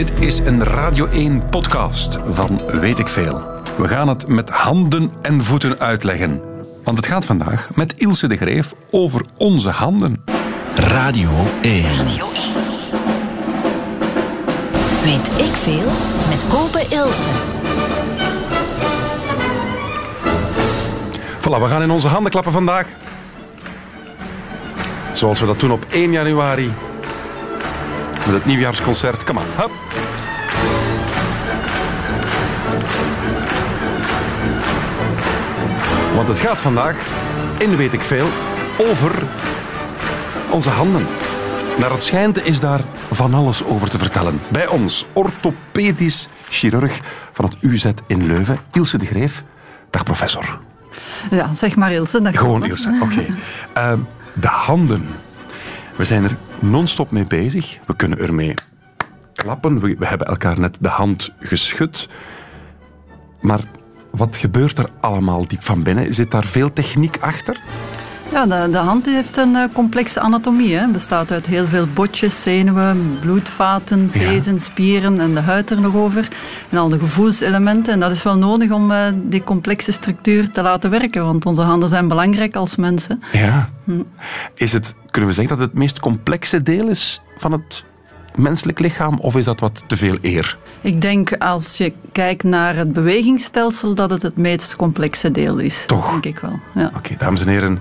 Dit is een Radio 1 podcast van Weet ik Veel. We gaan het met handen en voeten uitleggen. Want het gaat vandaag met Ilse de Greef over onze handen. Radio 1. Weet ik veel met Kopen Ilse. Voilà, we gaan in onze handen klappen vandaag. Zoals we dat doen op 1 januari. Met het nieuwjaarsconcert. Kom aan, hup. Want het gaat vandaag, in Weet ik Veel, over onze handen. Naar het schijnt is daar van alles over te vertellen. Bij ons, orthopedisch chirurg van het UZ in Leuven, Ilse de Greef. Dag professor. Ja, zeg maar Ilse. Gewoon. Ilse, oké. Ehm, de handen. We zijn er non-stop mee bezig. We kunnen ermee klappen. We, we hebben elkaar net de hand geschud. Maar wat gebeurt er allemaal diep van binnen? Zit daar veel techniek achter? Ja, de, de hand heeft een eh, complexe anatomie. Hè. bestaat uit heel veel botjes, zenuwen, bloedvaten, Ja. pezen, spieren en de huid er nog over. En al de gevoelselementen. En dat is wel nodig om eh, die complexe structuur te laten werken. Want onze handen zijn belangrijk als mensen. Ja. Is het, kunnen we zeggen dat het het meest complexe deel is van het menselijk lichaam? Of is dat wat te veel eer? Ik denk als je kijkt naar het bewegingsstelsel dat het het meest complexe deel is. Toch? Denk ik wel. Ja. Oké, dames en heren.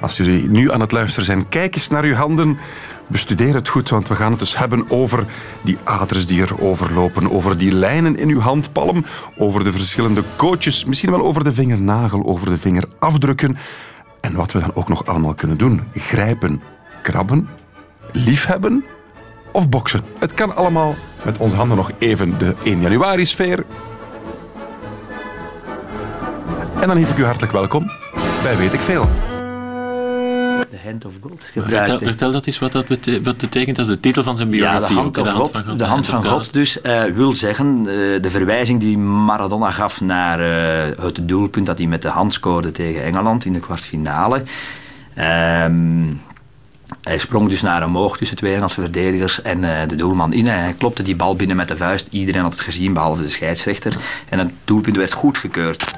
Als jullie nu aan het luisteren zijn, kijk eens naar uw handen. Bestudeer het goed, want we gaan het dus hebben over die aders die er overlopen, over die lijnen in uw handpalm, over de verschillende coaches, misschien wel over de vingernagel, over de vingerafdrukken. En wat we dan ook nog allemaal kunnen doen. Grijpen, krabben, liefhebben of boksen. Het kan allemaal met onze handen nog even de 1 januari sfeer. En dan heet ik u hartelijk welkom bij Weet ik Veel. The Hand of God Vertel, gebruikt. vertel dat eens wat dat wat betekent. Dat is de titel van zijn Ja, biografie. de hand, ook, hè, God, de hand van God dus eh, wil zeggen, eh, de verwijzing die Maradona gaf naar eh, het doelpunt dat hij met de hand scoorde tegen Engeland in de kwartfinale. Ehm, hij sprong dus naar omhoog tussen twee Engelse verdedigers en eh, de doelman in. Hij klopte die bal binnen met de vuist. Iedereen had het gezien, behalve de scheidsrechter. En het doelpunt werd goedgekeurd.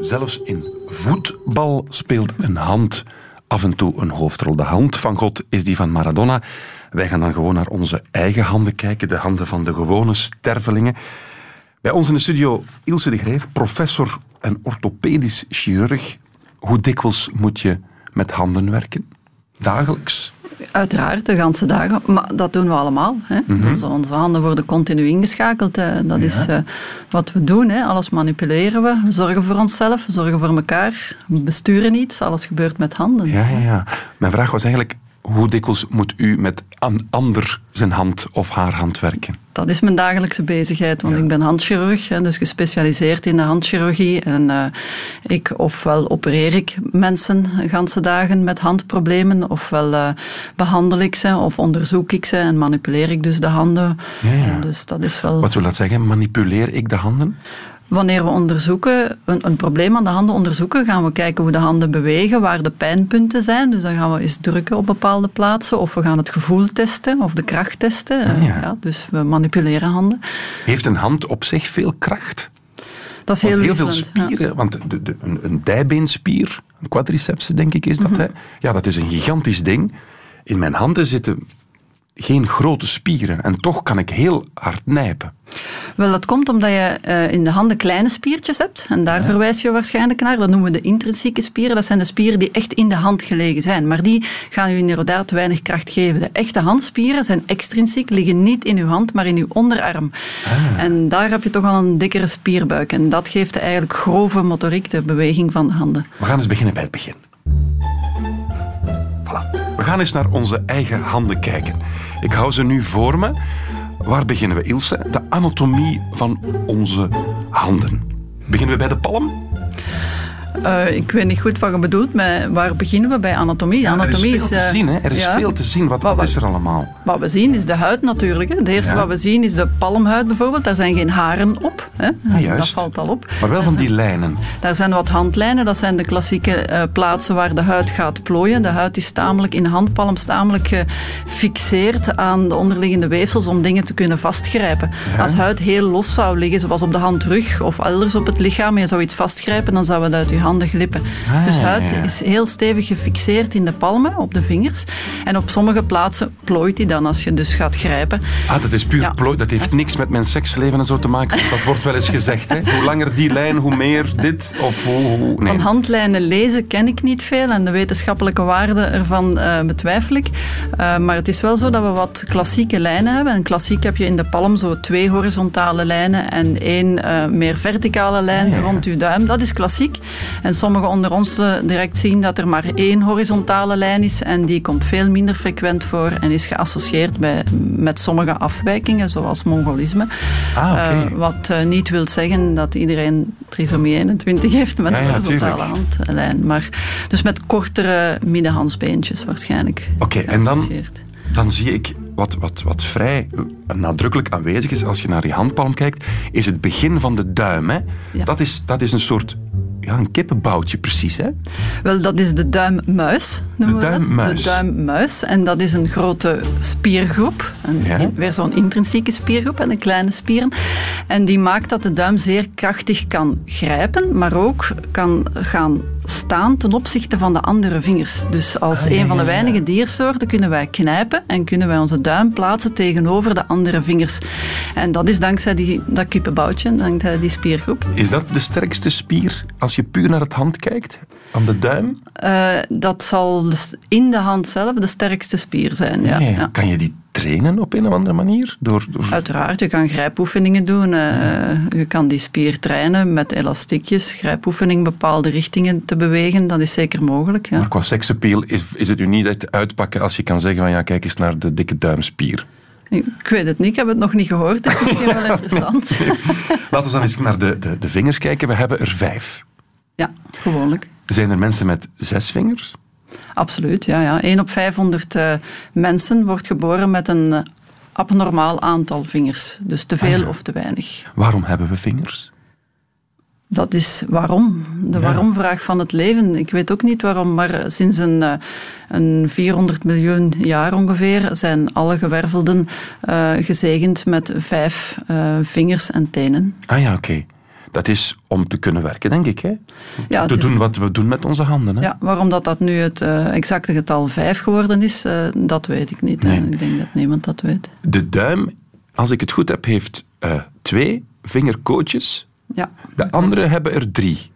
Zelfs in voetbal speelt een hand af en toe een hoofdrol. De hand van God is die van Maradona. Wij gaan dan gewoon naar onze eigen handen kijken, de handen van de gewone stervelingen. Bij ons in de studio Ilse de Greef, professor en orthopedisch chirurg. Hoe dikwijls moet je met handen werken? Dagelijks? Uiteraard, de ganse dagen. Maar dat doen we allemaal. Hè. onze, onze handen worden continu ingeschakeld. Dat is eh, wat we doen. Hè. Alles manipuleren we. We zorgen voor onszelf, we zorgen voor elkaar. We besturen iets. Alles gebeurt met handen. Ja, ja, ja. Mijn vraag was eigenlijk, hoe dikwijls moet u met een ander zijn hand of haar hand werken? Dat is mijn dagelijkse bezigheid, want ik ben handchirurg, dus gespecialiseerd in de handchirurgie. En eh, ik, ofwel opereer ik mensen ganse dagen met handproblemen, ofwel eh, behandel ik ze, of onderzoek ik ze en manipuleer ik dus de handen. Ja, ja. Dus dat is wel... Wat wil dat zeggen? Manipuleer ik de handen? Wanneer we onderzoeken, een, een probleem aan de handen onderzoeken, gaan we kijken hoe de handen bewegen, waar de pijnpunten zijn. Dus dan gaan we eens drukken op bepaalde plaatsen, of we gaan het gevoel testen, of de kracht testen. Ah, Eh, ja. ja, dus we manipuleren handen. Heeft een hand op zich veel kracht? Dat is heel, heel veel ja. spieren, want de, de, een, een dijbeenspier, een quadriceps denk ik is dat, Mhm. hè? ja, dat is een gigantisch ding. In mijn handen zitten geen grote spieren en toch kan ik heel hard nijpen. Wel, dat komt omdat je eh, in de handen kleine spiertjes hebt. En daar verwijs je waarschijnlijk naar. Dat noemen we de intrinsieke spieren. Dat zijn de spieren die echt in de hand gelegen zijn. Maar die gaan u inderdaad weinig kracht geven. De echte handspieren zijn extrinsiek, liggen niet in uw hand, maar in uw onderarm. En daar heb je toch al een dikkere spierbuik. En dat geeft eigenlijk grove motoriek, de beweging van de handen. We gaan eens beginnen bij het begin. We gaan eens naar onze eigen handen kijken. Ik hou ze nu voor me. Waar beginnen we, Ilse? De anatomie van onze handen. Beginnen we bij de palm? Eh, ik weet niet goed wat je bedoelt, maar waar beginnen we bij anatomie? Ja, anatomie er is veel te eh, zien, hè? Er is ja. veel te zien. Wat, Wat- wat is er allemaal? Wat we zien is de huid natuurlijk. Hè. Het eerste Ja. wat we zien is de palmhuid bijvoorbeeld. Daar zijn geen haren op. Hè. Ah, juist. Dat valt al op. Maar wel van die lijnen. Daar zijn wat handlijnen. Dat zijn de klassieke eh, plaatsen waar de huid gaat plooien. De huid is tamelijk in de handpalm tamelijk gefixeerd aan de onderliggende weefsels om dingen te kunnen vastgrijpen. Als huid heel los zou liggen, zoals op de handrug of elders op het lichaam, en je zou iets vastgrijpen, dan zou het uit je handen glippen. Ah, dus huid ja. is heel stevig gefixeerd in de palmen, op de vingers. En op sommige plaatsen plooit die dan als je dus gaat grijpen. Ah, dat is puur Ja. plooi. Dat heeft niks met mijn seksleven en zo te maken. Dat wordt wel eens gezegd. Hè? Hoe langer die lijn, hoe meer dit of hoe... hoe- nee. Van handlijnen lezen ken ik niet veel en de wetenschappelijke waarde ervan eh, betwijfel ik. Eh, maar het is wel zo dat we wat klassieke lijnen hebben. En klassiek heb je in de palm zo twee horizontale lijnen en één eh, meer verticale lijn Ah, ja, ja. rond uw duim. Dat is klassiek. En sommigen onder ons direct zien dat er maar één horizontale lijn is en die komt veel minder frequent voor en is geassocieerd bij, met sommige afwijkingen, zoals mongolisme. Ah, oké. Eh, wat eh, niet wil zeggen dat iedereen trisomie 21 heeft met een ja, horizontale handlijn. Maar dus met kortere middenhandsbeentjes waarschijnlijk. Oké, en dan- dan zie ik wat, wat, wat vrij eh, nadrukkelijk aanwezig is als je naar je handpalm kijkt, is het begin van de duim. Hè? Ja. Dat, is, dat is een soort ja, een kippenboutje precies. Hè? Wel, dat is de duimmuis. noemen De we dat. De duimmuis. En dat is een grote spiergroep. Een, Ja. Weer zo'n intrinsieke spiergroep en een kleine spieren. En die maakt dat de duim zeer krachtig kan grijpen, maar ook kan gaan staan ten opzichte van de andere vingers. Dus als Ah, ja, een van de weinige diersoorten kunnen wij knijpen en kunnen wij onze duim plaatsen tegenover de andere vingers. En dat is dankzij die, dat kippenboutje, dankzij die spiergroep. Is dat de sterkste spier als je puur naar het hand kijkt? Aan de duim? Eh, dat zal dus in de hand zelf de sterkste spier zijn. Ja, Nee. ja. Kan je die trainen op een of andere manier? Door, door- Uiteraard, je kan grijpoefeningen doen. eh, je kan die spier trainen met elastiekjes, grijpoefening, bepaalde richtingen te bewegen. Dat is zeker mogelijk. Ja. Maar qua seksappeal is, is het u niet uitpakken als je kan zeggen van ja, kijk eens naar de dikke duimspier. Ik weet het niet, ik heb het nog niet gehoord. Dat is misschien wel interessant. Laten we dan eens naar de, de, de vingers kijken. We hebben er vijf. Ja, gewoonlijk. Zijn er mensen met zes vingers? Absoluut, ja. ja. 1 op 500 eh, mensen wordt geboren met een eh, abnormaal aantal vingers. Dus te veel Ah, ja. of te weinig. Waarom hebben we vingers? Dat is waarom. De Ja. waarom-vraag van het leven. Ik weet ook niet waarom, maar sinds een, eh, een 400 miljoen jaar ongeveer zijn alle gewervelden eh, gezegend met vijf eh, vingers en tenen. Ah ja, oké. Dat is om te kunnen werken, denk ik. Hè? Ja, te is- doen wat we doen met onze handen. Hè? Ja, waarom dat, dat nu het eh, exacte getal vijf geworden is, eh, dat weet ik niet. Nee. En Ik denk dat niemand dat weet. De duim, als ik het goed heb, heeft eh, twee vingerkootjes. Ja, De andere hebben er drie.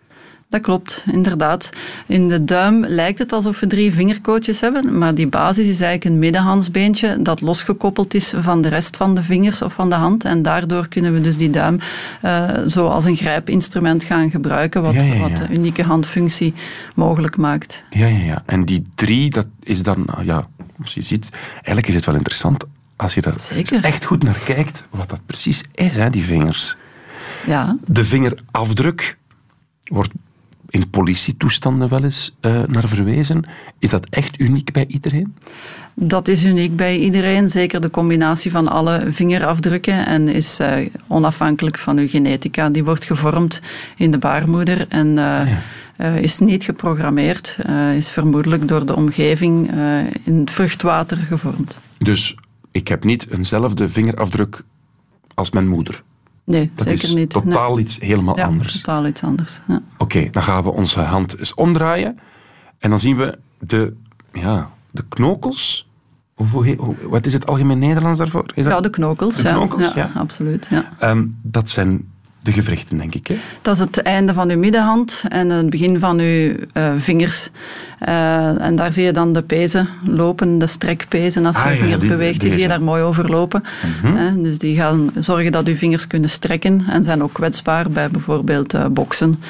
Dat klopt, inderdaad. In de duim lijkt het alsof we drie vingerkootjes hebben, maar die basis is eigenlijk een middenhandsbeentje dat losgekoppeld is van de rest van de vingers of van de hand. En daardoor kunnen we dus die duim eh, zo als een grijpinstrument gaan gebruiken, wat, Ja, ja, ja. wat de unieke handfunctie mogelijk maakt. Ja, ja, ja. En die drie, dat is dan, nou ja, als je ziet, eigenlijk is het wel interessant als je daar Zeker. echt goed naar kijkt, wat dat precies is, hè, die vingers. Ja, De vingerafdruk wordt in politietoestanden wel eens eh, naar verwezen. Is dat echt uniek bij iedereen? Dat is uniek bij iedereen, zeker de combinatie van alle vingerafdrukken en is eh, onafhankelijk van uw genetica. Die wordt gevormd in de baarmoeder en eh, ja. eh, is niet geprogrammeerd, is vermoedelijk door de omgeving in het vruchtwater gevormd. Dus ik heb niet eenzelfde vingerafdruk als mijn moeder. Nee, Dat zeker is niet. totaal iets helemaal Nee. Ja, anders. totaal iets anders. Ja. Oké, dan gaan we onze hand eens omdraaien. En dan zien we de, ja, de knokels. Hoe- wat is het algemeen Nederlands daarvoor? Is dat, Ja, de knokels. De knokels, ja. absoluut. Ja. Ehm, dat zijn de gewrichten, denk ik. Hè? Dat is het einde van uw middenhand en het begin van uw eh, vingers. Eh, en daar zie je dan de pezen lopen, de strekpezen. Als je Ah, je ja, beweegt, die zie je daar mooi over lopen. Mhm. Eh, dus die gaan zorgen dat uw vingers kunnen strekken en zijn ook kwetsbaar bij bijvoorbeeld boksen.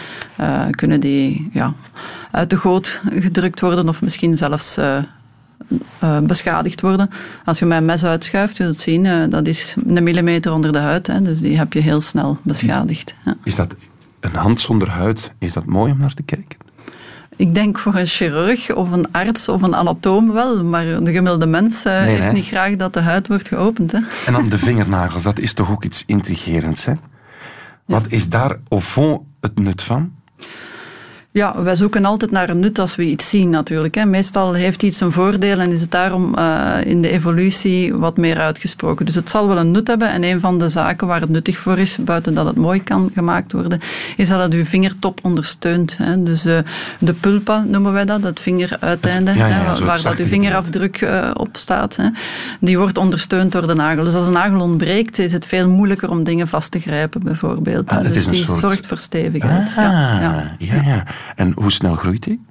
Kunnen die ja, uit de goot gedrukt worden of misschien zelfs eh, beschadigd worden. Als je mijn mes uitschuift, je zult zien, eh, dat is een millimeter onder de huid. Hè, dus die heb je heel snel beschadigd. Ja. Is dat een hand zonder huid, is dat mooi om naar te kijken? Ik denk voor een chirurg of een arts of een anatoom wel, maar de gemiddelde mens eh, Nee, heeft hè? niet graag dat de huid wordt geopend. Hè? En dan de vingernagels, dat is toch ook iets intrigerends, hè? Wat is daar au fond het nut van? Ja, wij zoeken altijd naar een nut als we iets zien natuurlijk. Hè. Meestal heeft iets een voordeel en is het daarom eh, in de evolutie wat meer uitgesproken. Dus het zal wel een nut hebben. En een van de zaken waar het nuttig voor is, buiten dat het mooi kan gemaakt worden, is dat het uw vingertop ondersteunt. Hè. Dus eh, de pulpa noemen wij dat, het vingeruiteinde, Het- ja, ja, hè, zo waar dat uw vingerafdruk eh, op staat. Hè. Die wordt ondersteund door de nagel. Dus als een nagel ontbreekt, is het veel moeilijker om dingen vast te grijpen, bijvoorbeeld. Ah, dus die soort- zorgt voor stevigheid. Ah, ja. ja, ja. En hoe snel groeit die?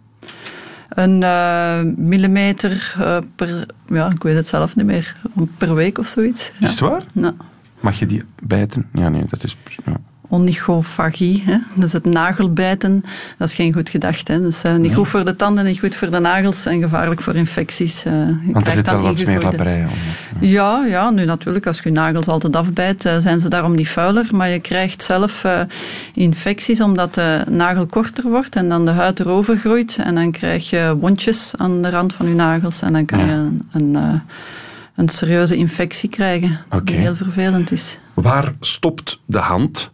Een eh, millimeter eh, per, ja, ik weet het zelf niet meer, per week of zoiets. Ja. Is het waar? Ja. Mag je die bijten? Ja, nee, dat is... Ja. Onychofagie, hè? dus het nagelbijten, dat is geen goed gedacht. Hè? Dus eh, niet Nee. goed voor de tanden, niet goed voor de nagels en gevaarlijk voor infecties. eh. Je Want er zit dan wel wat smeerlapperij onder. Ja, ja, nu natuurlijk, als je je nagels altijd afbijt, eh, zijn ze daarom niet vuiler. Maar je krijgt zelf infecties omdat de nagel korter wordt en dan de huid erover groeit. En dan krijg je wondjes aan de rand van je nagels. En dan kan Ja. je een, een, een serieuze infectie krijgen, die heel vervelend is. Waar stopt de hand?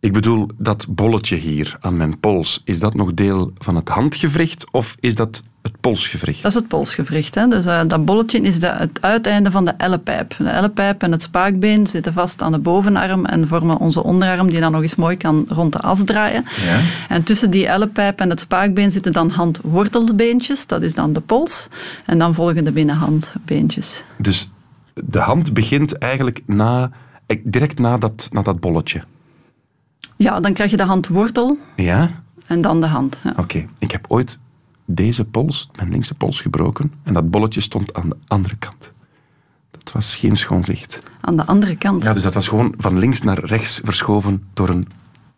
Ik bedoel, dat bolletje hier aan mijn pols, is dat nog deel van het handgewricht of is dat het polsgewricht? Dat is het polsgewricht. Hè? Dus eh, dat bolletje is de, het uiteinde van de ellepijp. De ellepijp en het spaakbeen zitten vast aan de bovenarm en vormen onze onderarm, die dan nog eens mooi kan rond de as draaien. Ja. En tussen die ellepijp en het spaakbeen zitten dan handwortelbeentjes, dat is dan de pols. En dan volgen de binnenhandbeentjes. Dus de hand begint eigenlijk na, eh, direct na dat, na dat bolletje. Ja, dan krijg je de handwortel Ja? en dan de hand. Ja. Oké. Ik heb ooit deze pols, mijn linkse pols, gebroken en dat bolletje stond aan de andere kant. Dat was geen schoon zicht. Aan de andere kant. Ja, dus dat was gewoon van links naar rechts verschoven door een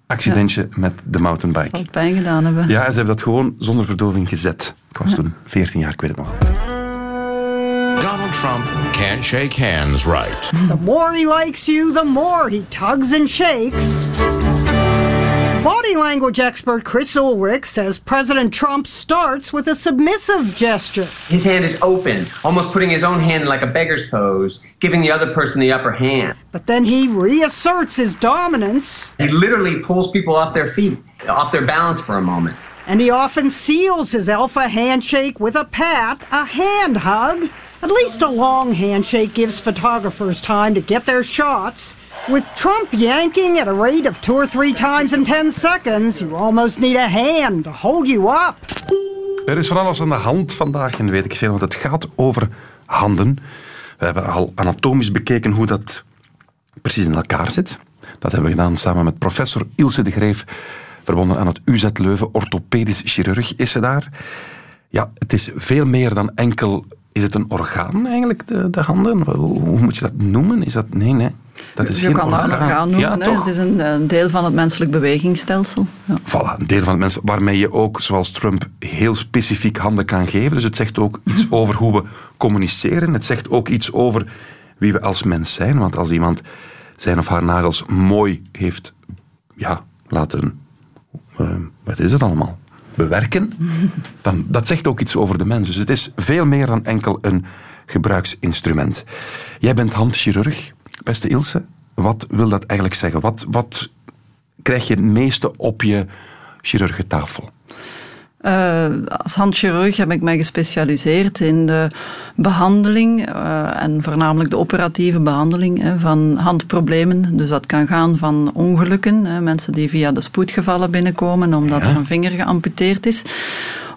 accidentje met de Zal mountainbike. het pijn gedaan hebben. Ja, en ze hebben dat gewoon zonder verdoving gezet. Ik was toen 14 jaar, ik weet het nog altijd. Donald Trump can't shake hands right. The more he likes you, the more he tugs and shakes. Body language expert Chris Ulrich says President Trump starts with a submissive gesture. His hand is open, almost putting his own hand in like a beggar's pose, giving the other person the upper hand. But then he reasserts his dominance, He literally pulls people off their feet, off their balance for a moment. And he often seals his alpha handshake with a pat, a hand hug. At least a long handshake gives photographers time to get their shots. With Trump yanking at a rate of two or three times in 10 seconds, you almost need a hand to hold you up. Er is van alles aan de hand vandaag en weet ik veel, want het gaat over handen. We hebben al anatomisch bekeken hoe dat precies in elkaar zit. Dat hebben we gedaan samen met professor Ilse de Greef, verbonden aan het UZ Leuven, orthopedisch chirurg is ze daar. Ja, het is veel meer dan enkel... Is het een orgaan eigenlijk, de, de handen? Hoe, hoe moet je dat noemen? Is dat... Nee, nee. Dat is je geen kan dat een orgaan noemen. Ja? Het is een, een deel van het menselijk bewegingsstelsel. Ja. Voilà, een deel van het mensen waarmee je ook, zoals Trump, heel specifiek handen kan geven. Dus het zegt ook iets over hoe we communiceren. Het zegt ook iets over wie we als mens zijn. Want als iemand zijn of haar nagels mooi heeft ja, laten... eh, wat is het allemaal? Bewerken. Dan, dat zegt ook iets over de mens. Dus het is veel meer dan enkel een gebruiksinstrument. Jij bent handchirurg, beste Ilse. Wat wil dat eigenlijk zeggen? Wat, wat krijg je het meeste op je chirurgentafel? Eh, als handchirurg heb ik mij gespecialiseerd in de behandeling eh, en voornamelijk de operatieve behandeling hè, van handproblemen. Dus dat kan gaan van ongelukken, hè, mensen die via de spoedgevallen binnenkomen omdat Ja. er een vinger geamputeerd is.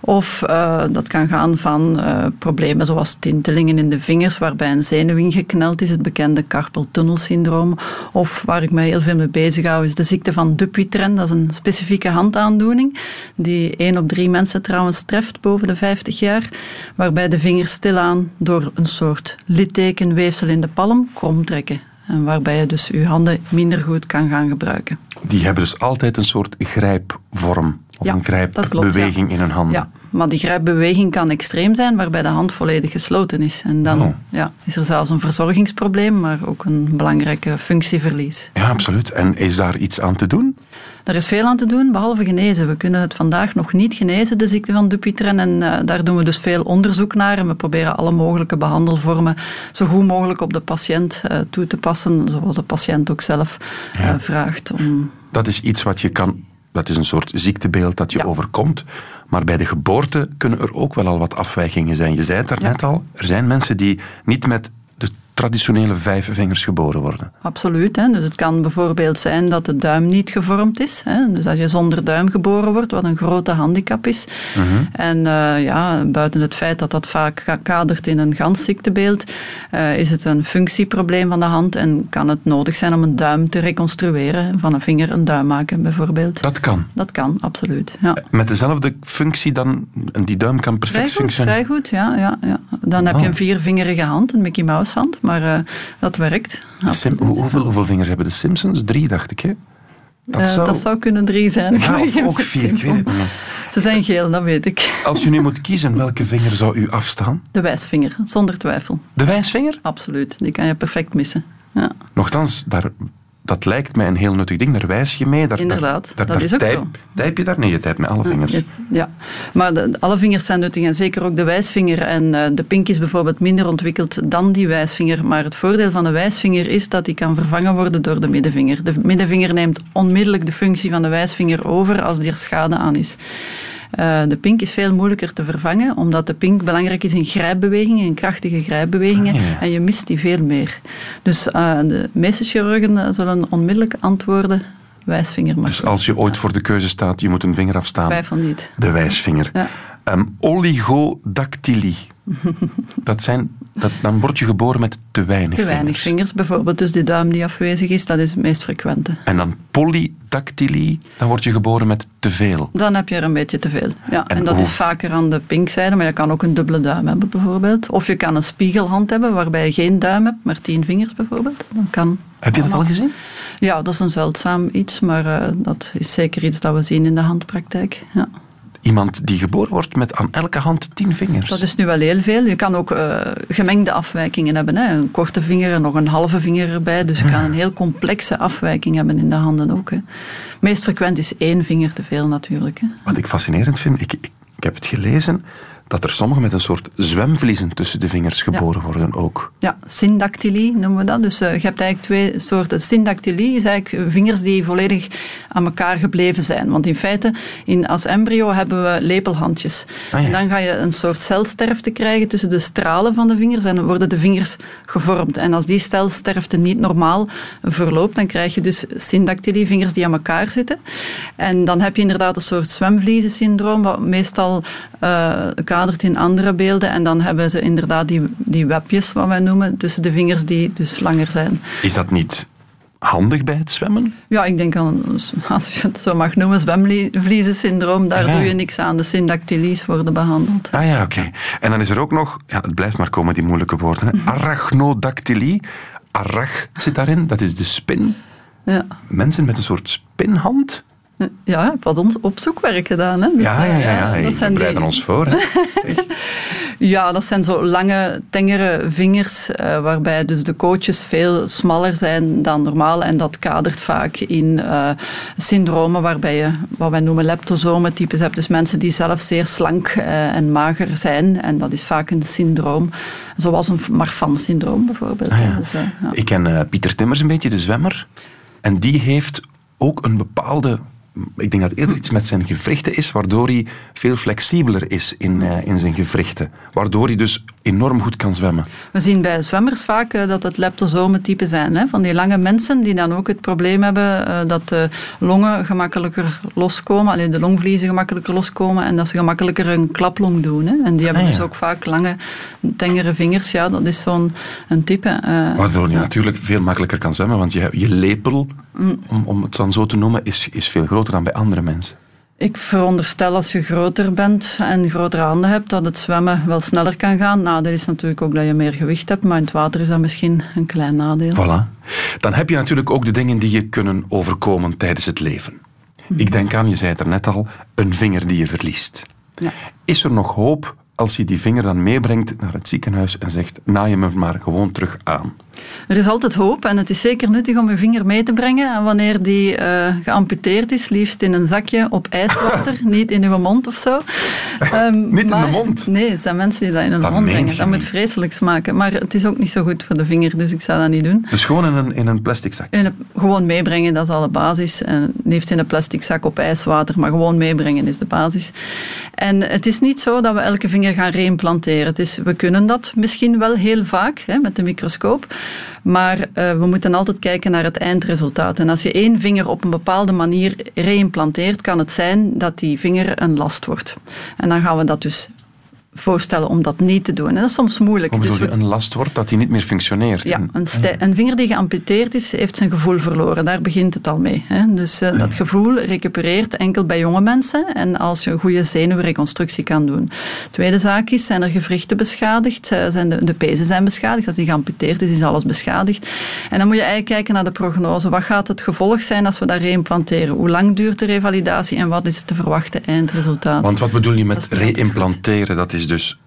Of eh, dat kan gaan van eh, problemen zoals tintelingen in de vingers, waarbij een zenuw ingekneld is, het bekende carpal-tunnelsyndroom. Of waar ik mij heel veel mee bezig hou, is de ziekte van Dupuytren. Dat is een specifieke handaandoening, die één op drie mensen trouwens treft boven de 50 jaar, waarbij de vingers stilaan door een soort littekenweefsel in de palm krom trekken. En waarbij je dus je handen minder goed kan gaan gebruiken. Die hebben dus altijd een soort grijpvorm of Ja, een klopt, grijpbeweging in hun handen. Ja, maar die grijpbeweging kan extreem zijn, waarbij de hand volledig gesloten is. En dan Oh. ja, is er zelfs een verzorgingsprobleem, maar ook een belangrijke functieverlies. Ja, absoluut. En is daar iets aan te doen? Er is veel aan te doen, behalve genezen. We kunnen het vandaag nog niet genezen, de ziekte van Dupuytren. En uh, daar doen we dus veel onderzoek naar. En we proberen alle mogelijke behandelvormen zo goed mogelijk op de patiënt uh, toe te passen, zoals de patiënt ook zelf uh, ja. vraagt. Om... Dat is iets wat je kan... Dat is een soort ziektebeeld dat je ja. overkomt. Maar bij de geboorte kunnen er ook wel al wat afwijkingen zijn. Je zei het daarnet ja. al, er zijn mensen die niet met traditionele vijf vingers geboren worden. Absoluut. Hè. Dus het kan bijvoorbeeld zijn dat de duim niet gevormd is. Hè. Dus dat je zonder duim geboren wordt, wat een grote handicap is. Mhm. En uh, ja, buiten het feit dat dat vaak kadert in een gansziektebeeld, uh, is het een functieprobleem van de hand en kan het nodig zijn om een duim te reconstrueren. Van een vinger een duim maken, bijvoorbeeld. Dat kan? Dat kan, absoluut. Ja. Met dezelfde functie dan? En die duim kan perfect functioneren? Vrij goed, ja. ja, ja. Dan oh. heb je een viervingerige hand, een Mickey Mouse hand. Maar uh, dat werkt. Sim, hoeveel, hoeveel, vingers hebben de Simpsons? Drie, dacht ik. Hè? Dat, uh, zou... dat zou kunnen drie zijn. Ja, of ook vier, ik weet het niet. Ze zijn geel, dat weet ik. Als je nu moet kiezen, welke vinger zou u afstaan? De wijsvinger, zonder twijfel. De wijsvinger? Absoluut, die kan je perfect missen. Ja. Nochtans, daar dat lijkt mij een heel nuttig ding. Daar wijs je mee. Daar, Inderdaad, daar, dat is ook typ, zo. Typ je daar? Nee, je typt met alle vingers. Ja, ja. maar de, alle vingers zijn nuttig en zeker ook de wijsvinger. En uh, de pink is bijvoorbeeld minder ontwikkeld dan die wijsvinger. Maar het voordeel van de wijsvinger is dat die kan vervangen worden door de middenvinger. De middenvinger neemt onmiddellijk de functie van de wijsvinger over als er schade aan is. Uh, de pink is veel moeilijker te vervangen, omdat de pink belangrijk is in grijpbewegingen, in krachtige grijpbewegingen, Ah, ja, en je mist die veel meer. Dus uh, de meeste chirurgen zullen onmiddellijk antwoorden wijsvinger. Dus als je ooit voor de keuze staat, je moet een vinger afstaan. Twijfel niet. De wijsvinger. Ja. Um, oligodactylie. dat zijn, dat, dan word je geboren met te weinig Te weinig vingers. vingers, bijvoorbeeld. Dus die duim die afwezig is, dat is het meest frequente. En dan polydactylie, dan word je geboren met te veel. Dan heb je er een beetje te veel. Ja, en, En dat hoe- is vaker aan de pinkzijde, maar je kan ook een dubbele duim hebben, bijvoorbeeld. Of je kan een spiegelhand hebben, waarbij je geen duim hebt, maar tien vingers, bijvoorbeeld. Dan kan Heb je dat al gezien? Ja, dat is een zeldzaam iets, maar uh, dat is zeker iets dat we zien in de handpraktijk. Ja. Iemand die geboren wordt met aan elke hand tien vingers. Dat is nu wel heel veel. Je kan ook uh, gemengde afwijkingen hebben. Hè. Een korte vinger en nog een halve vinger erbij. Dus je kan een heel complexe afwijking hebben in de handen ook. Hè. Meest frequent is één vinger te veel natuurlijk. Hè. Wat ik fascinerend vind, ik, ik, ik heb het gelezen, dat er sommigen met een soort zwemvliezen tussen de vingers geboren worden ook. Ja, syndactylie noemen we dat. Dus uh, je hebt eigenlijk twee soorten. Syndactylie is eigenlijk vingers die volledig aan elkaar gebleven zijn. Want in feite, in, als embryo hebben we lepelhandjes. Ah, ja. En dan ga je een soort celsterfte krijgen tussen de stralen van de vingers en dan worden de vingers gevormd. En als die celsterfte niet normaal verloopt, dan krijg je dus syndactylie, vingers die aan elkaar zitten. En dan heb je inderdaad een soort zwemvliezensyndroom, wat meestal uh, kadert in andere beelden. En dan hebben ze inderdaad die, die webjes, wat wij noemen, tussen de vingers die dus langer zijn. Is dat niet handig bij het zwemmen? Ja, ik denk aan, als je het zo mag noemen, zwemvliezensyndroom. Daar Ja. doe je niks aan. De syndactylies worden behandeld. Ah ja, oké. En dan is er ook nog, ja, het blijft maar komen, die moeilijke woorden. Hè. Arachnodactylie. Arach zit daarin, dat is de spin. Ja. Mensen met een soort spinhand. Ja, wat on- opzoekwerk gedaan. Hè. Dus, Ja, ja, ja. ja. dat zijn we bereiden die- ons voor. Hè. Ja, dat zijn zo lange, tengere vingers, uh, waarbij dus de kootjes veel smaller zijn dan normaal. En dat kadert vaak in uh, syndromen waarbij je wat wij noemen leptosomen-types hebt. Dus mensen die zelf zeer slank uh, en mager zijn. En dat is vaak een syndroom, zoals een Marfan-syndroom bijvoorbeeld. Ah, ja. Dus, ja. Ik ken Pieter Timmers een beetje, de zwemmer. En die heeft ook een bepaalde ik denk dat eerder iets met zijn gewrichten is, waardoor hij veel flexibeler is in, uh, in zijn gewrichten. Waardoor hij dus enorm goed kan zwemmen. We zien bij zwemmers vaak uh, dat het leptosomen-type zijn. Hè? Van die lange mensen die dan ook het probleem hebben uh, dat de longen gemakkelijker loskomen, alleen de longvliezen gemakkelijker loskomen en dat ze gemakkelijker een klaplong doen. Hè? En die hebben Ah, dus ook vaak lange, tengere vingers. Ja, dat is zo'n een type. Uh, Waardoor je natuurlijk veel makkelijker kan zwemmen, want je, je lepel, Mm. om, om het dan zo te noemen, is, is veel groter dan bij andere mensen. Ik veronderstel als je groter bent en grotere handen hebt, dat het zwemmen wel sneller kan gaan. Nadeel is natuurlijk ook dat je meer gewicht hebt, maar in het water is dat misschien een klein nadeel. Voilà. Dan heb je natuurlijk ook de dingen die je kunnen overkomen tijdens het leven. Mhm. Ik denk aan, je zei het er net al, een vinger die je verliest. Ja. Is er nog hoop als je die vinger dan meebrengt naar het ziekenhuis en zegt, naai hem er maar gewoon terug aan? Er is altijd hoop en het is zeker nuttig om je vinger mee te brengen. En wanneer die eh, geamputeerd is, liefst in een zakje op ijswater, niet in uw mond of zo. Um, niet in de mond? Nee, het zijn mensen die dat in hun mond brengen. Dat moet vreselijk smaken. Maar het is ook niet zo goed voor de vinger, dus ik zou dat niet doen. Dus gewoon in een, in een plastic zak? In gewoon meebrengen, dat is alle basis. En liefst in een plastic zak op ijswater, maar gewoon meebrengen is de basis. En het is niet zo dat we elke vinger gaan reimplanteren. Het is, we kunnen dat misschien wel heel vaak hè, met de microscoop. Maar uh, we moeten altijd kijken naar het eindresultaat. En als je één vinger op een bepaalde manier reimplanteert, kan het zijn dat die vinger een last wordt. En dan gaan we dat dus voorstellen om dat niet te doen. En dat is soms moeilijk. Hoe dus een last wordt dat hij niet meer functioneert? Ja, een, een, vinger die geamputeerd is, heeft zijn gevoel verloren. Daar begint het al mee. Hè. Dus uh, dat gevoel recupereert enkel bij jonge mensen en als je een goede zenuwreconstructie kan doen. Tweede zaak is, zijn er gewrichten beschadigd? Zijn de, de pezen zijn beschadigd? Als die geamputeerd is, is alles beschadigd. En dan moet je eigenlijk kijken naar de prognose. Wat gaat het gevolg zijn als we dat reimplanteren? Hoe lang duurt de revalidatie en wat is het te verwachten eindresultaat? Want wat bedoel je met reimplanteren? Dat is dus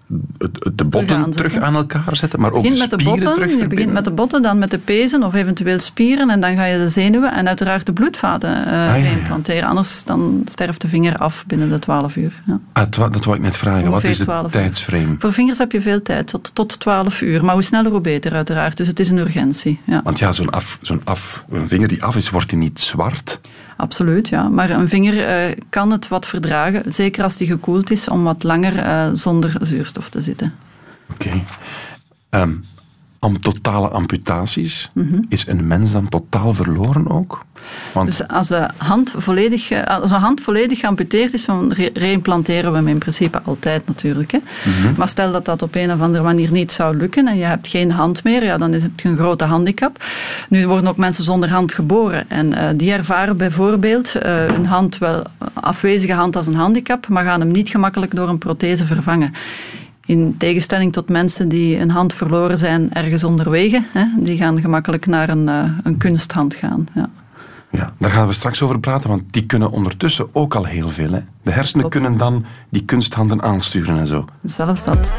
de botten terug, aan elkaar zetten, maar ook de spieren met de botten, Je begint met de botten, dan met de pezen of eventueel spieren en dan ga je de zenuwen en uiteraard de bloedvaten uh, ah, implanteren. Anders dan sterft de vinger af binnen de 12 uur. Ja. Ah, dat wou ik net vragen. Wat is het tijdsframe? Voor vingers heb je veel tijd, tot, tot 12 uur. Maar hoe sneller, hoe beter uiteraard. Dus het is een urgentie. Ja. Want ja, zo'n af, zo'n af, een vinger die af is, wordt die niet zwart? Absoluut, ja. Maar een vinger uh, kan het wat verdragen, zeker als die gekoeld is, om wat langer uh, zonder zuurstof te zitten. Oké. Okay. Um, ehm, totale amputaties, mm -hmm. is een mens dan totaal verloren ook? Want... Dus als, de hand volledig, eh, als een hand volledig geamputeerd is, dan reimplanteren we hem in principe altijd natuurlijk. Hè. Mm -hmm. Maar stel dat dat op een of andere manier niet zou lukken en je hebt geen hand meer, ja, dan is het een grote handicap. Nu worden ook mensen zonder hand geboren en uh, die ervaren bijvoorbeeld uh, een hand wel afwezige hand als een handicap, maar gaan hem niet gemakkelijk door een prothese vervangen. In tegenstelling tot mensen die een hand verloren zijn ergens onderwege, hè, die gaan gemakkelijk naar een, uh, een kunsthand gaan. Ja. Ja, daar gaan we straks over praten, want die kunnen ondertussen ook al heel veel. Hè. De hersenen kunnen dan die kunsthanden aansturen en zo. Zelfs dat.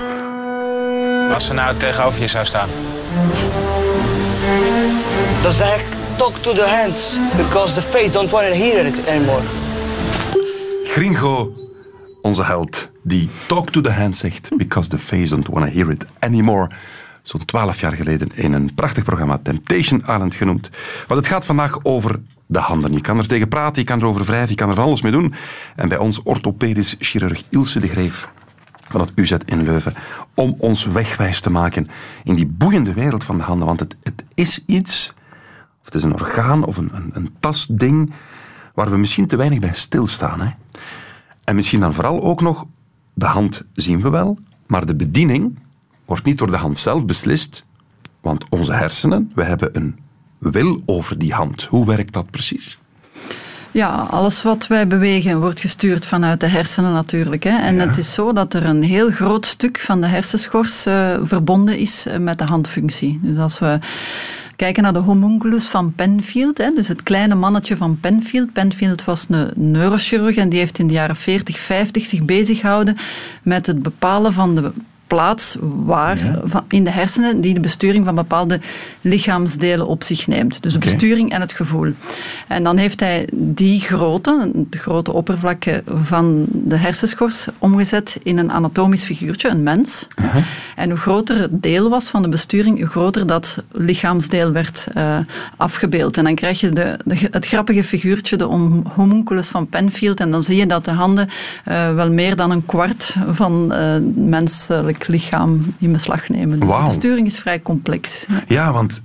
Als ze nou tegenover je zou staan. Dan zeg ik, talk to the hands, because the face don't want to hear it anymore. Gringo, onze held, die talk to the hand zegt, because the face don't want to hear it anymore zo'n twaalf jaar geleden in een prachtig programma, Temptation Island genoemd. Want het gaat vandaag over de handen. Je kan er tegen praten, je kan erover wrijven, je kan er alles mee doen. En bij ons orthopedisch chirurg Ilse de Greef van het UZ in Leuven, om ons wegwijs te maken in die boeiende wereld van de handen. Want het, het is iets, of het is een orgaan of een, een, een waar we misschien te weinig bij stilstaan. Hè? En misschien dan vooral ook nog, de hand zien we wel, maar de bediening wordt niet door de hand zelf beslist, want onze hersenen, we hebben een wil over die hand. Hoe werkt dat precies? Ja, alles wat wij bewegen wordt gestuurd vanuit de hersenen natuurlijk. Hè. En het is zo dat er een heel groot stuk van de hersenschors uh, verbonden is eh, met de handfunctie. Dus als we kijken naar de homunculus van Penfield, hè, dus het kleine mannetje van Penfield. Penfield was een neurochirurg en die heeft in de jaren 40, 50 zich bezig gehouden met het bepalen van de plaats waar in de hersenen die de besturing van bepaalde lichaamsdelen op zich neemt. Dus de besturing en het gevoel. En dan heeft hij die grootte, de grote oppervlakte van de hersenschors, omgezet in een anatomisch figuurtje, een mens. En hoe groter het deel was van de besturing, hoe groter dat lichaamsdeel werd uh, afgebeeld. En dan krijg je de, de, het grappige figuurtje, de homunculus van Penfield. En dan zie je dat de handen uh, wel meer dan een kwart van uh, lichaam in beslag nemen. Dus de besturing is vrij complex. Ja, want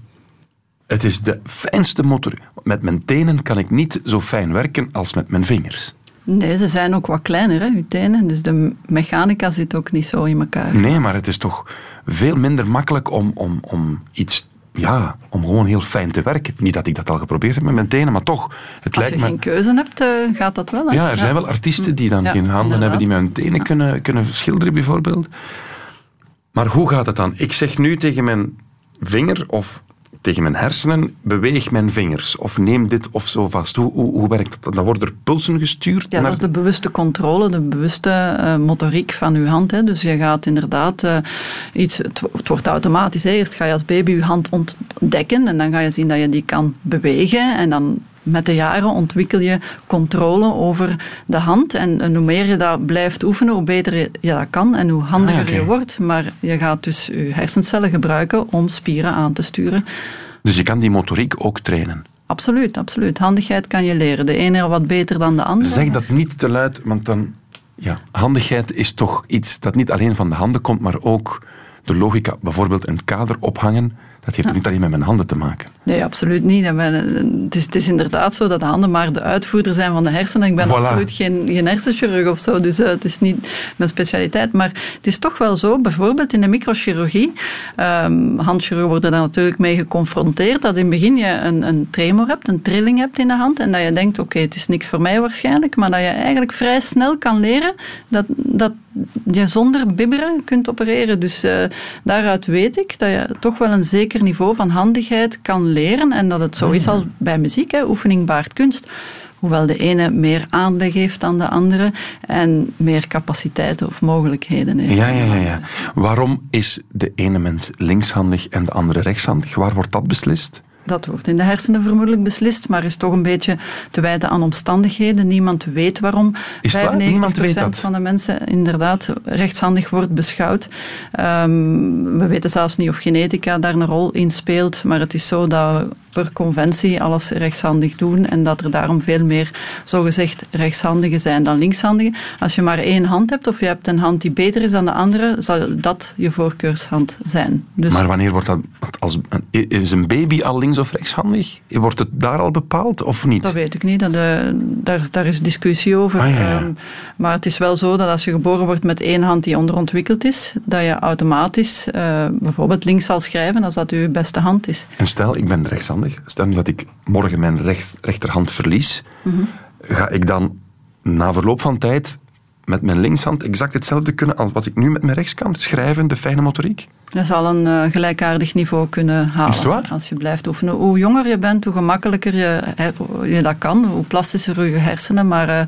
het is de fijnste motor. Met mijn tenen kan ik niet zo fijn werken als met mijn vingers. Nee, ze zijn ook wat kleiner, hè, uw tenen. Dus de mechanica zit ook niet zo in elkaar. Nee, maar het is toch veel minder makkelijk om, om, om iets ja, om gewoon heel fijn te werken. Niet dat ik dat al geprobeerd heb met mijn tenen, maar toch. Het Als lijkt je geen keuze hebt, uh, gaat dat wel. Hè? Ja, er zijn wel artiesten die dan ja, geen handen inderdaad. hebben die met hun tenen kunnen, kunnen schilderen, bijvoorbeeld. Maar hoe gaat het dan? Ik zeg nu tegen mijn vinger of tegen mijn hersenen, beweeg mijn vingers of neem dit of zo vast. Hoe, hoe, hoe werkt dat? Dan worden er pulsen gestuurd? Ja, dat is de bewuste controle, de bewuste uh, motoriek van uw hand. Hè. Dus je gaat inderdaad uh, iets, het, het, wordt automatisch. Hè. Eerst ga je als baby je hand ontdekken en dan ga je zien dat je die kan bewegen en dan met de jaren ontwikkel je controle over de hand. En, hoe meer je dat blijft oefenen, hoe beter je, dat kan en hoe handiger ah, je wordt. Maar je gaat dus je hersencellen gebruiken om spieren aan te sturen. Dus je kan die motoriek ook trainen? Absoluut, absoluut. Handigheid kan je leren. De ene wat beter dan de andere. Zeg dat niet te luid, want dan... Ja, handigheid is toch iets dat niet alleen van de handen komt, maar ook de logica. Bijvoorbeeld een kader ophangen dat heeft niet alleen met mijn handen te maken. Nee, absoluut niet. Het is, het is, inderdaad zo dat de handen maar de uitvoerder zijn van de hersenen. Ik ben absoluut geen, geen hersenchirurg of zo, dus uh, het is niet mijn specialiteit. Maar het is toch wel zo, bijvoorbeeld in de microchirurgie, um, handchirurgen worden daar natuurlijk mee geconfronteerd, dat in het begin je een, een tremor hebt, een trilling hebt in de hand en dat je denkt, oké, het is niks voor mij waarschijnlijk, maar dat je eigenlijk vrij snel kan leren dat, dat je zonder bibberen kunt opereren. Dus uh, daaruit weet ik dat je toch wel een zeker niveau van handigheid kan leren. En dat het zo is als bij muziek, hè, oefening baart kunst. Hoewel de ene meer aanleg heeft dan de andere en meer capaciteiten of mogelijkheden heeft. Ja, ja, ja, ja. Waarom is de ene mens linkshandig en de andere rechtshandig? Waar wordt dat beslist? Dat wordt in de hersenen vermoedelijk beslist, maar is toch een beetje te wijten aan omstandigheden. Niemand weet waarom is 95% weet van de mensen inderdaad rechtshandig wordt beschouwd. Um, we weten zelfs niet of genetica daar een rol in speelt, maar het is zo dat per conventie alles rechtshandig doen en dat er daarom veel meer zogezegd rechtshandigen zijn dan linkshandigen. Als je maar één hand hebt of je hebt een hand die beter is dan de andere, zal dat je voorkeurshand zijn. Dus maar wanneer wordt dat, als, is een baby al links- of rechtshandig? Wordt het daar al bepaald of niet? Dat weet ik niet, dat, uh, daar, daar is discussie over. Ah, ja, um, maar het is wel zo dat als je geboren wordt met één hand die onderontwikkeld is, dat je automatisch uh, bijvoorbeeld links zal schrijven als dat je beste hand is. En stel, ik ben rechtshandig Stel nu dat ik morgen mijn rechterhand verlies, ga ik dan na verloop van tijd met mijn linkshand exact hetzelfde kunnen als wat ik nu met mijn rechtskant schrijven, de fijne motoriek? Je zal een uh, gelijkaardig niveau kunnen halen. Als je blijft oefenen. Hoe jonger je bent, hoe gemakkelijker je, je dat kan. Hoe plastischer je hersenen. Maar uh,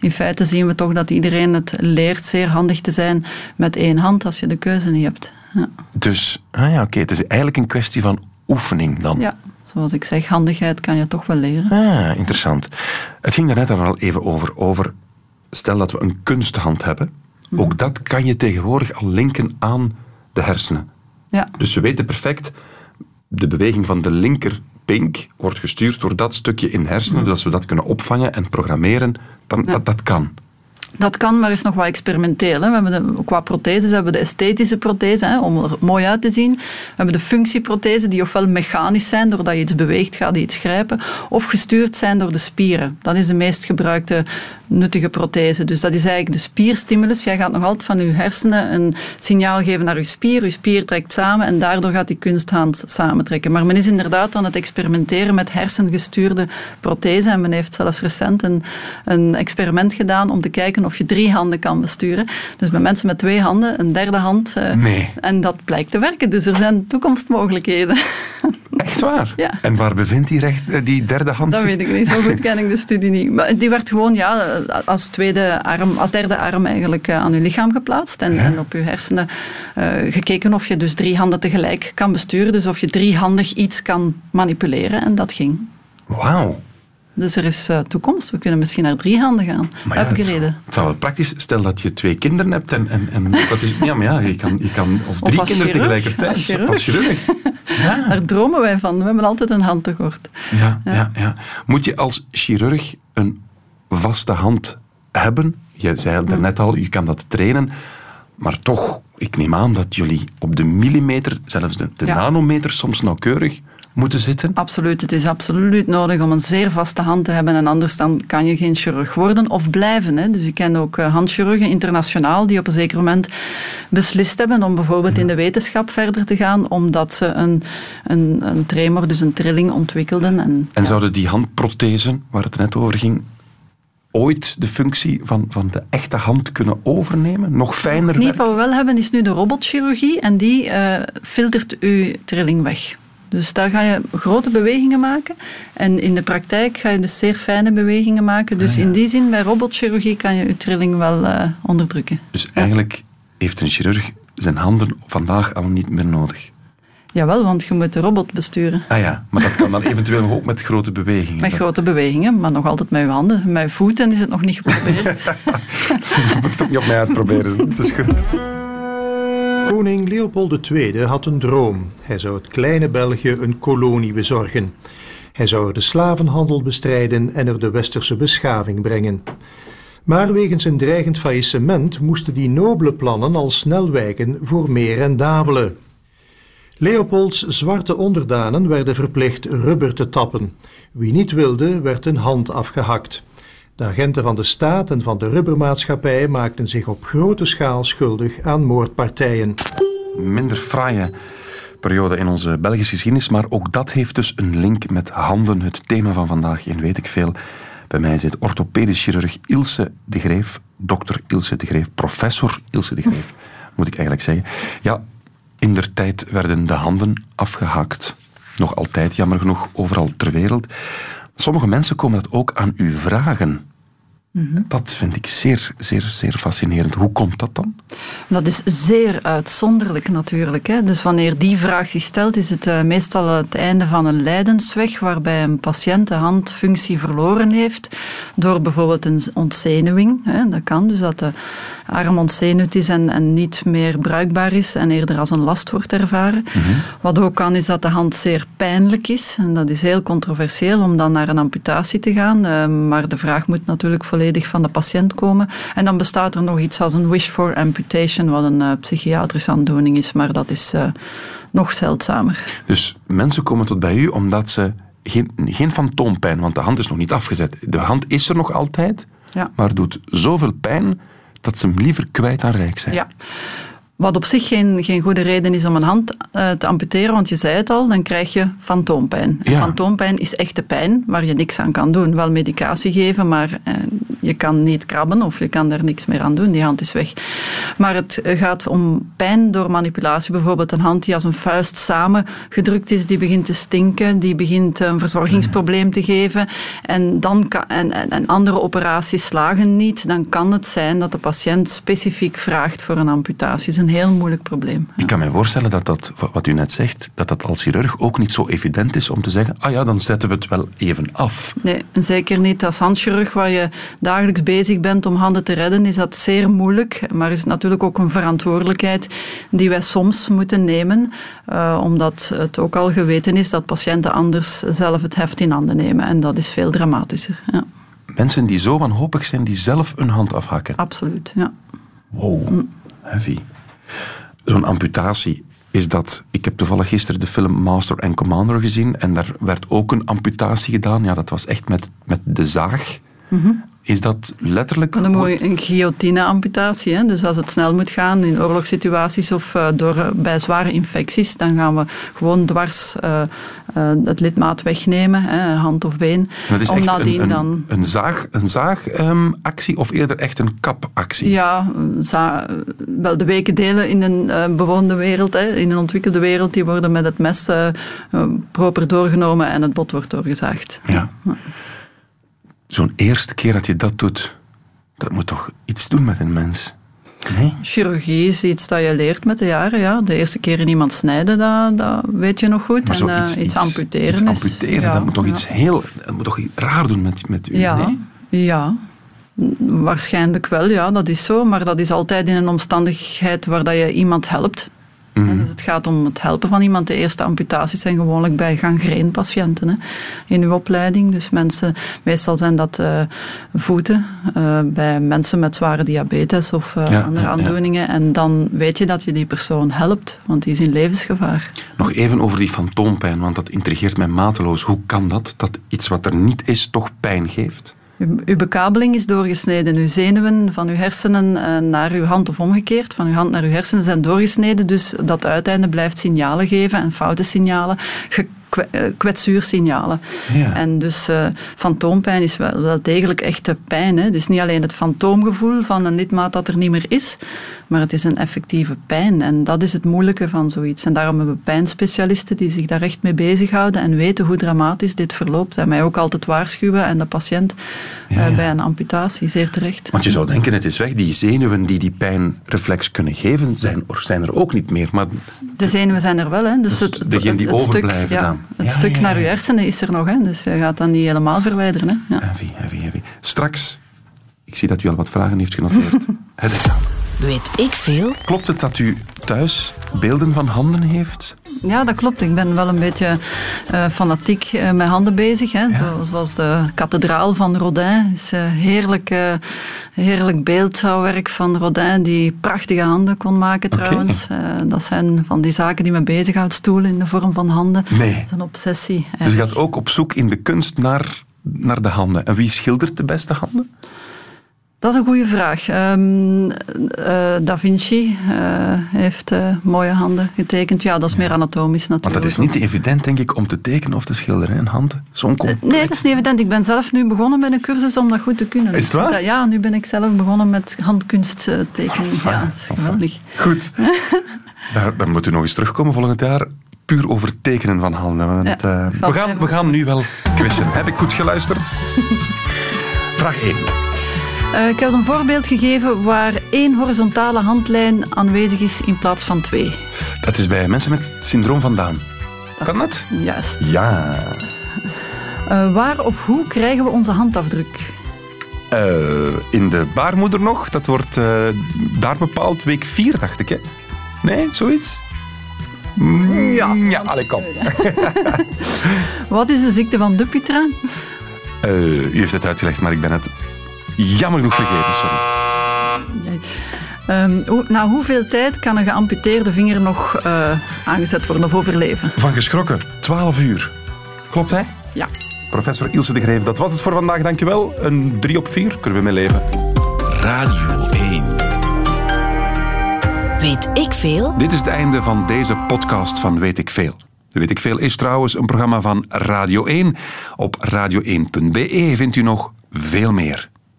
in feite zien we toch dat iedereen het leert zeer handig te zijn met één hand als je de keuze niet hebt. Ja. Dus, ah ja, oké. Het is eigenlijk een kwestie van oefening dan. Ja, zoals ik zeg, handigheid kan je toch wel leren. Ah, interessant. Het ging daarnet al even over, over stel dat we een kunsthand hebben. Mhm. Ook dat kan je tegenwoordig al linken aan de hersenen. Ja. Dus we weten perfect, de beweging van de linkerpink wordt gestuurd door dat stukje in hersenen. Mhm. Dus als we dat kunnen opvangen en programmeren, dan dat, dat kan. Dat kan, maar is nog wat experimenteel. Hè. We hebben de, qua protheses hebben we de esthetische prothese, hè, om er mooi uit te zien. We hebben de functieprothese, die ofwel mechanisch zijn, doordat je iets beweegt, gaat die iets grijpen, of gestuurd zijn door de spieren. Dat is de meest gebruikte nuttige prothese. Dus dat is eigenlijk de spierstimulus. Jij gaat nog altijd van je hersenen een signaal geven naar je spier. Je spier trekt samen en daardoor gaat die kunsthand samentrekken. Maar men is inderdaad aan het experimenteren met hersengestuurde prothese. En men heeft zelfs recent een, een experiment gedaan om te kijken of je drie handen kan besturen. Dus bij mensen met twee handen, een derde hand. Uh, nee. En dat blijkt te werken. Dus er zijn toekomstmogelijkheden. Echt waar? Ja. En waar bevindt die, recht, eh, die derde hand Dat weet ik niet. Zo goed ken ik de studie niet. Maar die werd gewoon ja, als, tweede arm, als derde arm eigenlijk eh, aan je lichaam geplaatst. En, en op je hersenen uh, gekeken of je dus drie handen tegelijk kan besturen. Dus of je driehandig iets kan manipuleren. En dat ging. Wauw. Dus er is uh, toekomst. We kunnen misschien naar drie handen gaan. Maar ja, Upgraden. Het, het zou wel praktisch Stel dat je twee kinderen hebt en, en, en dat is, ja, maar ja, je kan, je kan of drie kinderen tegelijkertijd. Als chirurg. Als chirurg. Ja. Daar dromen wij van. We hebben altijd een hand tekort. Ja, ja. Ja, ja. Moet je als chirurg een vaste hand hebben? Je zei net al, je kan dat trainen. Maar toch, ik neem aan dat jullie op de millimeter, zelfs de, de nanometer, soms nauwkeurig moeten zitten? Absoluut. Het is absoluut nodig om een zeer vaste hand te hebben. En anders dan kan je geen chirurg worden of blijven. Hè. Dus ik ken ook eh, handchirurgen internationaal die op een zeker moment beslist hebben om bijvoorbeeld in de wetenschap verder te gaan, omdat ze een, een, een tremor, dus een trilling, ontwikkelden. En, en zouden die handprothesen, waar het net over ging, ooit de functie van, van de echte hand kunnen overnemen? Nog fijner Nee, wat we wel hebben is nu de robotchirurgie en die uh, filtert uw trilling weg. Dus daar ga je grote bewegingen maken. En in de praktijk ga je dus zeer fijne bewegingen maken. Dus in die zin, bij robotchirurgie kan je je trilling wel eh, onderdrukken. Dus eigenlijk heeft een chirurg zijn handen vandaag al niet meer nodig. Jawel, want je moet de robot besturen. Ah ja, maar dat kan dan eventueel ook met grote bewegingen. Met grote bewegingen, maar nog altijd met je handen. Met je voeten is het nog niet geprobeerd. Je moet het ook niet op mij uitproberen. Dat is goed. Koning Leopold II had een droom. Hij zou het kleine België een kolonie bezorgen. Hij zou er de slavenhandel bestrijden en er de westerse beschaving brengen. Maar wegens een dreigend faillissement moesten die nobele plannen al snel wijken voor meer rendabele. Leopolds zwarte onderdanen werden verplicht rubber te tappen. Wie niet wilde, werd een hand afgehakt. De agenten van de staat en van de rubbermaatschappij maakten zich op grote schaal schuldig aan moordpartijen. Minder fraaie periode in onze Belgische geschiedenis, maar ook dat heeft dus een link met handen. Het thema van vandaag in Weet ik Veel. Bij mij zit orthopedisch chirurg Ilse de Greef, dokter Ilse de Greef, professor Ilse de Greef, moet ik eigenlijk zeggen. Ja, in der tijd werden de handen afgehakt. Nog altijd, jammer genoeg, overal ter wereld. Sommige mensen komen dat ook aan u vragen. Dat vind ik zeer, zeer, zeer fascinerend. Hoe komt dat dan? Dat is zeer uitzonderlijk natuurlijk. Hè. Dus wanneer die vraag zich stelt, is het uh, meestal het einde van een lijdensweg waarbij een patiënt de handfunctie verloren heeft door bijvoorbeeld een ontzenuwing. Hè. Dat kan dus dat de arm ontzenuwd is en, en, niet meer bruikbaar is en eerder als een last wordt ervaren. Mm -hmm. Wat ook kan is dat de hand zeer pijnlijk is. En dat is heel controversieel om dan naar een amputatie te gaan. Uh, maar de vraag moet natuurlijk volledig van de patiënt komen. En dan bestaat er nog iets als een wish for amputation, wat een uh, psychiatrische aandoening is. Maar dat is uh, nog zeldzamer. Dus mensen komen tot bij u omdat ze geen, geen fantoompijn, want de hand is nog niet afgezet. De hand is er nog altijd, ja. maar doet zoveel pijn dat ze hem liever kwijt aan rijk zijn. Ja. Wat op zich geen, geen goede reden is om een hand uh, te amputeren, want je zei het al, dan krijg je fantoompijn. Ja. Fantoompijn is echte pijn waar je niks aan kan doen. Wel medicatie geven, maar uh, je kan niet krabben of je kan daar niks meer aan doen. Die hand is weg. Maar het gaat om pijn door manipulatie. Bijvoorbeeld een hand die als een vuist samengedrukt is, die begint te stinken, die begint een verzorgingsprobleem te geven. En, dan kan, en, en, en andere operaties slagen niet. Dan kan het zijn dat de patiënt specifiek vraagt voor een amputatie. Heel moeilijk probleem. Ik kan me voorstellen dat dat, wat u net zegt, dat dat als chirurg ook niet zo evident is om te zeggen, ah ja, dan zetten we het wel even af. Nee, en zeker niet als handchirurg waar je dagelijks bezig bent om handen te redden, is dat zeer moeilijk. Maar is het natuurlijk ook een verantwoordelijkheid die wij soms moeten nemen, uh, omdat het ook al geweten is dat patiënten anders zelf het heft in handen nemen. En dat is veel dramatischer. Ja. Mensen die zo wanhopig zijn, die zelf een hand afhakken. Absoluut, ja. Wow, mm. heavy zo'n amputatie is dat... Ik heb toevallig gisteren de film Master and Commander gezien en daar werd ook een amputatie gedaan. Ja, dat was echt met, met de zaag. -hmm. Is dat letterlijk... Moet je een guillotine-amputatie. Hè? Dus als het snel moet gaan in oorlogssituaties of uh, door, uh, bij zware infecties, dan gaan we gewoon dwars uh, het lidmaat wegnemen, hè, hand of been. Dat is om echt nadien een, een, dan... een, zaag, een zaagactie um, of eerder echt een kapactie? Ja, wel de weken delen in een bewoonde wereld, hè, in een ontwikkelde wereld, die worden met het mes proper doorgenomen en het bot wordt doorgezaagd. Ja. ja zo'n eerste keer dat je dat doet, dat moet toch iets doen met een mens? Nee? Chirurgie is iets dat je leert met de jaren. Ja. De eerste keer in iemand snijden, dat, dat weet je nog goed. Maar en uh, iets, iets, amputeren. Iets amputeren, is, dat ja, moet toch ja. iets heel dat moet toch raar doen met, met u? Ja, nee? ja. Waarschijnlijk wel, ja, dat is zo. Maar dat is altijd in een omstandigheid waar dat je iemand helpt. Mm. Dus het gaat om het helpen van iemand. De eerste amputaties zijn gewoonlijk bij gangreenpatiënten hè, in uw opleiding. Dus mensen, meestal zijn dat uh, voeten uh, bij mensen met zware diabetes of uh, Ja, andere ja, ja. aandoeningen. En dan weet je dat je die persoon helpt, want die is in levensgevaar. Nog even over die fantoompijn, want dat intrigeert mij mateloos. Hoe kan dat, dat iets wat er niet is toch pijn geeft? Uw, bekabeling is doorgesneden. Uw zenuwen van uw hersenen uh, naar uw hand of omgekeerd, van uw hand naar uw hersenen zijn doorgesneden. Dus dat uiteinde blijft signalen geven en foute signalen. Eh, kwetsuursignalen. Ja. En dus eh, fantoompijn is wel, wel degelijk echte pijn. Hè. Het is niet alleen het fantoomgevoel van een lidmaat dat er niet meer is, maar het is een effectieve pijn. En dat is het moeilijke van zoiets. En daarom hebben we pijnspecialisten die zich daar echt mee bezighouden en weten hoe dramatisch dit verloopt. En mij ook altijd waarschuwen en de patiënt eh, Ja, ja. bij een amputatie, zeer terecht. Want je zou denken, het is weg. Die zenuwen die die pijnreflex kunnen geven, zijn, er- zijn er ook niet meer. Maar De zenuwen zijn er wel, hè. Dus het, het, die het stuk, overblijven ja, dan. Het Ja, stuk ja, naar je hersenen is er nog, hè. Dus je gaat dat niet helemaal verwijderen, hè. Ja. heavy, heavy, heavy. Straks, ik zie dat u al wat vragen heeft genoteerd. het examen. Weet ik veel? Klopt het dat u thuis beelden van handen heeft? Ja, dat klopt. Ik ben wel een beetje eh, fanatiek eh, met handen bezig. Hè. Zo- Zoals de kathedraal van Rodin. is een heerlijk, eh, heerlijk beeldhouwwerk van Rodin, die prachtige handen kon maken trouwens. Eh, dat zijn van die zaken die me bezighoudt. Stoelen in de vorm van handen. Nee. Dat is een obsessie. Dus je gaat ook op zoek in de kunst naar, naar de handen. En wie schildert de beste handen? Dat is een goede vraag. Ehm, eh, da Vinci eh, heeft eh, mooie handen getekend. Ja, dat is meer anatomisch natuurlijk. dat is niet evident, denk ik, om te tekenen of te schilderen. Een hand. Zo'n. Nee, dat is niet evident. Ik ben zelf nu begonnen met een cursus om dat goed te kunnen. Is het waar? Dat- Ja, nu ben ik zelf begonnen met handkunst tekenen. Enfin, ja, dat is geweldig. Goed. Daar, dan moet u nog eens terugkomen volgend jaar. Puur over tekenen van handen. Want, Ja, we, gaan, we gaan nu wel quizzen. Heb ik goed geluisterd? Vraag 1. Eh, ik heb een voorbeeld gegeven waar één horizontale handlijn aanwezig is in plaats van twee. Dat is bij mensen met het syndroom van Down. Kan dat? Juist. Ja. Eh, waar of hoe krijgen we onze handafdruk? Eh, in de baarmoeder nog. Dat wordt daar bepaald week 4, dacht ik. Hè? Nee, zoiets? Mm, Ja. Ja, allee, kom. Wat is de ziekte van Dupuytren? U heeft het uitgelegd, maar ik ben het jammer genoeg vergeten. Sorry. Ehm, hoe- na hoeveel tijd kan een geamputeerde vinger nog eh, aangezet worden of overleven? Van geschrokken, 12 uur. Klopt, hè? Ja. Professor Ilse de Greef, dat was het voor vandaag. Dankjewel. Een 3 op 4, kunnen we mee leven. Radio 1. Weet ik veel? Dit is het einde van deze podcast van Weet ik Veel. Weet ik Veel is trouwens een programma van Radio 1. Op radio1.be vindt u nog veel meer.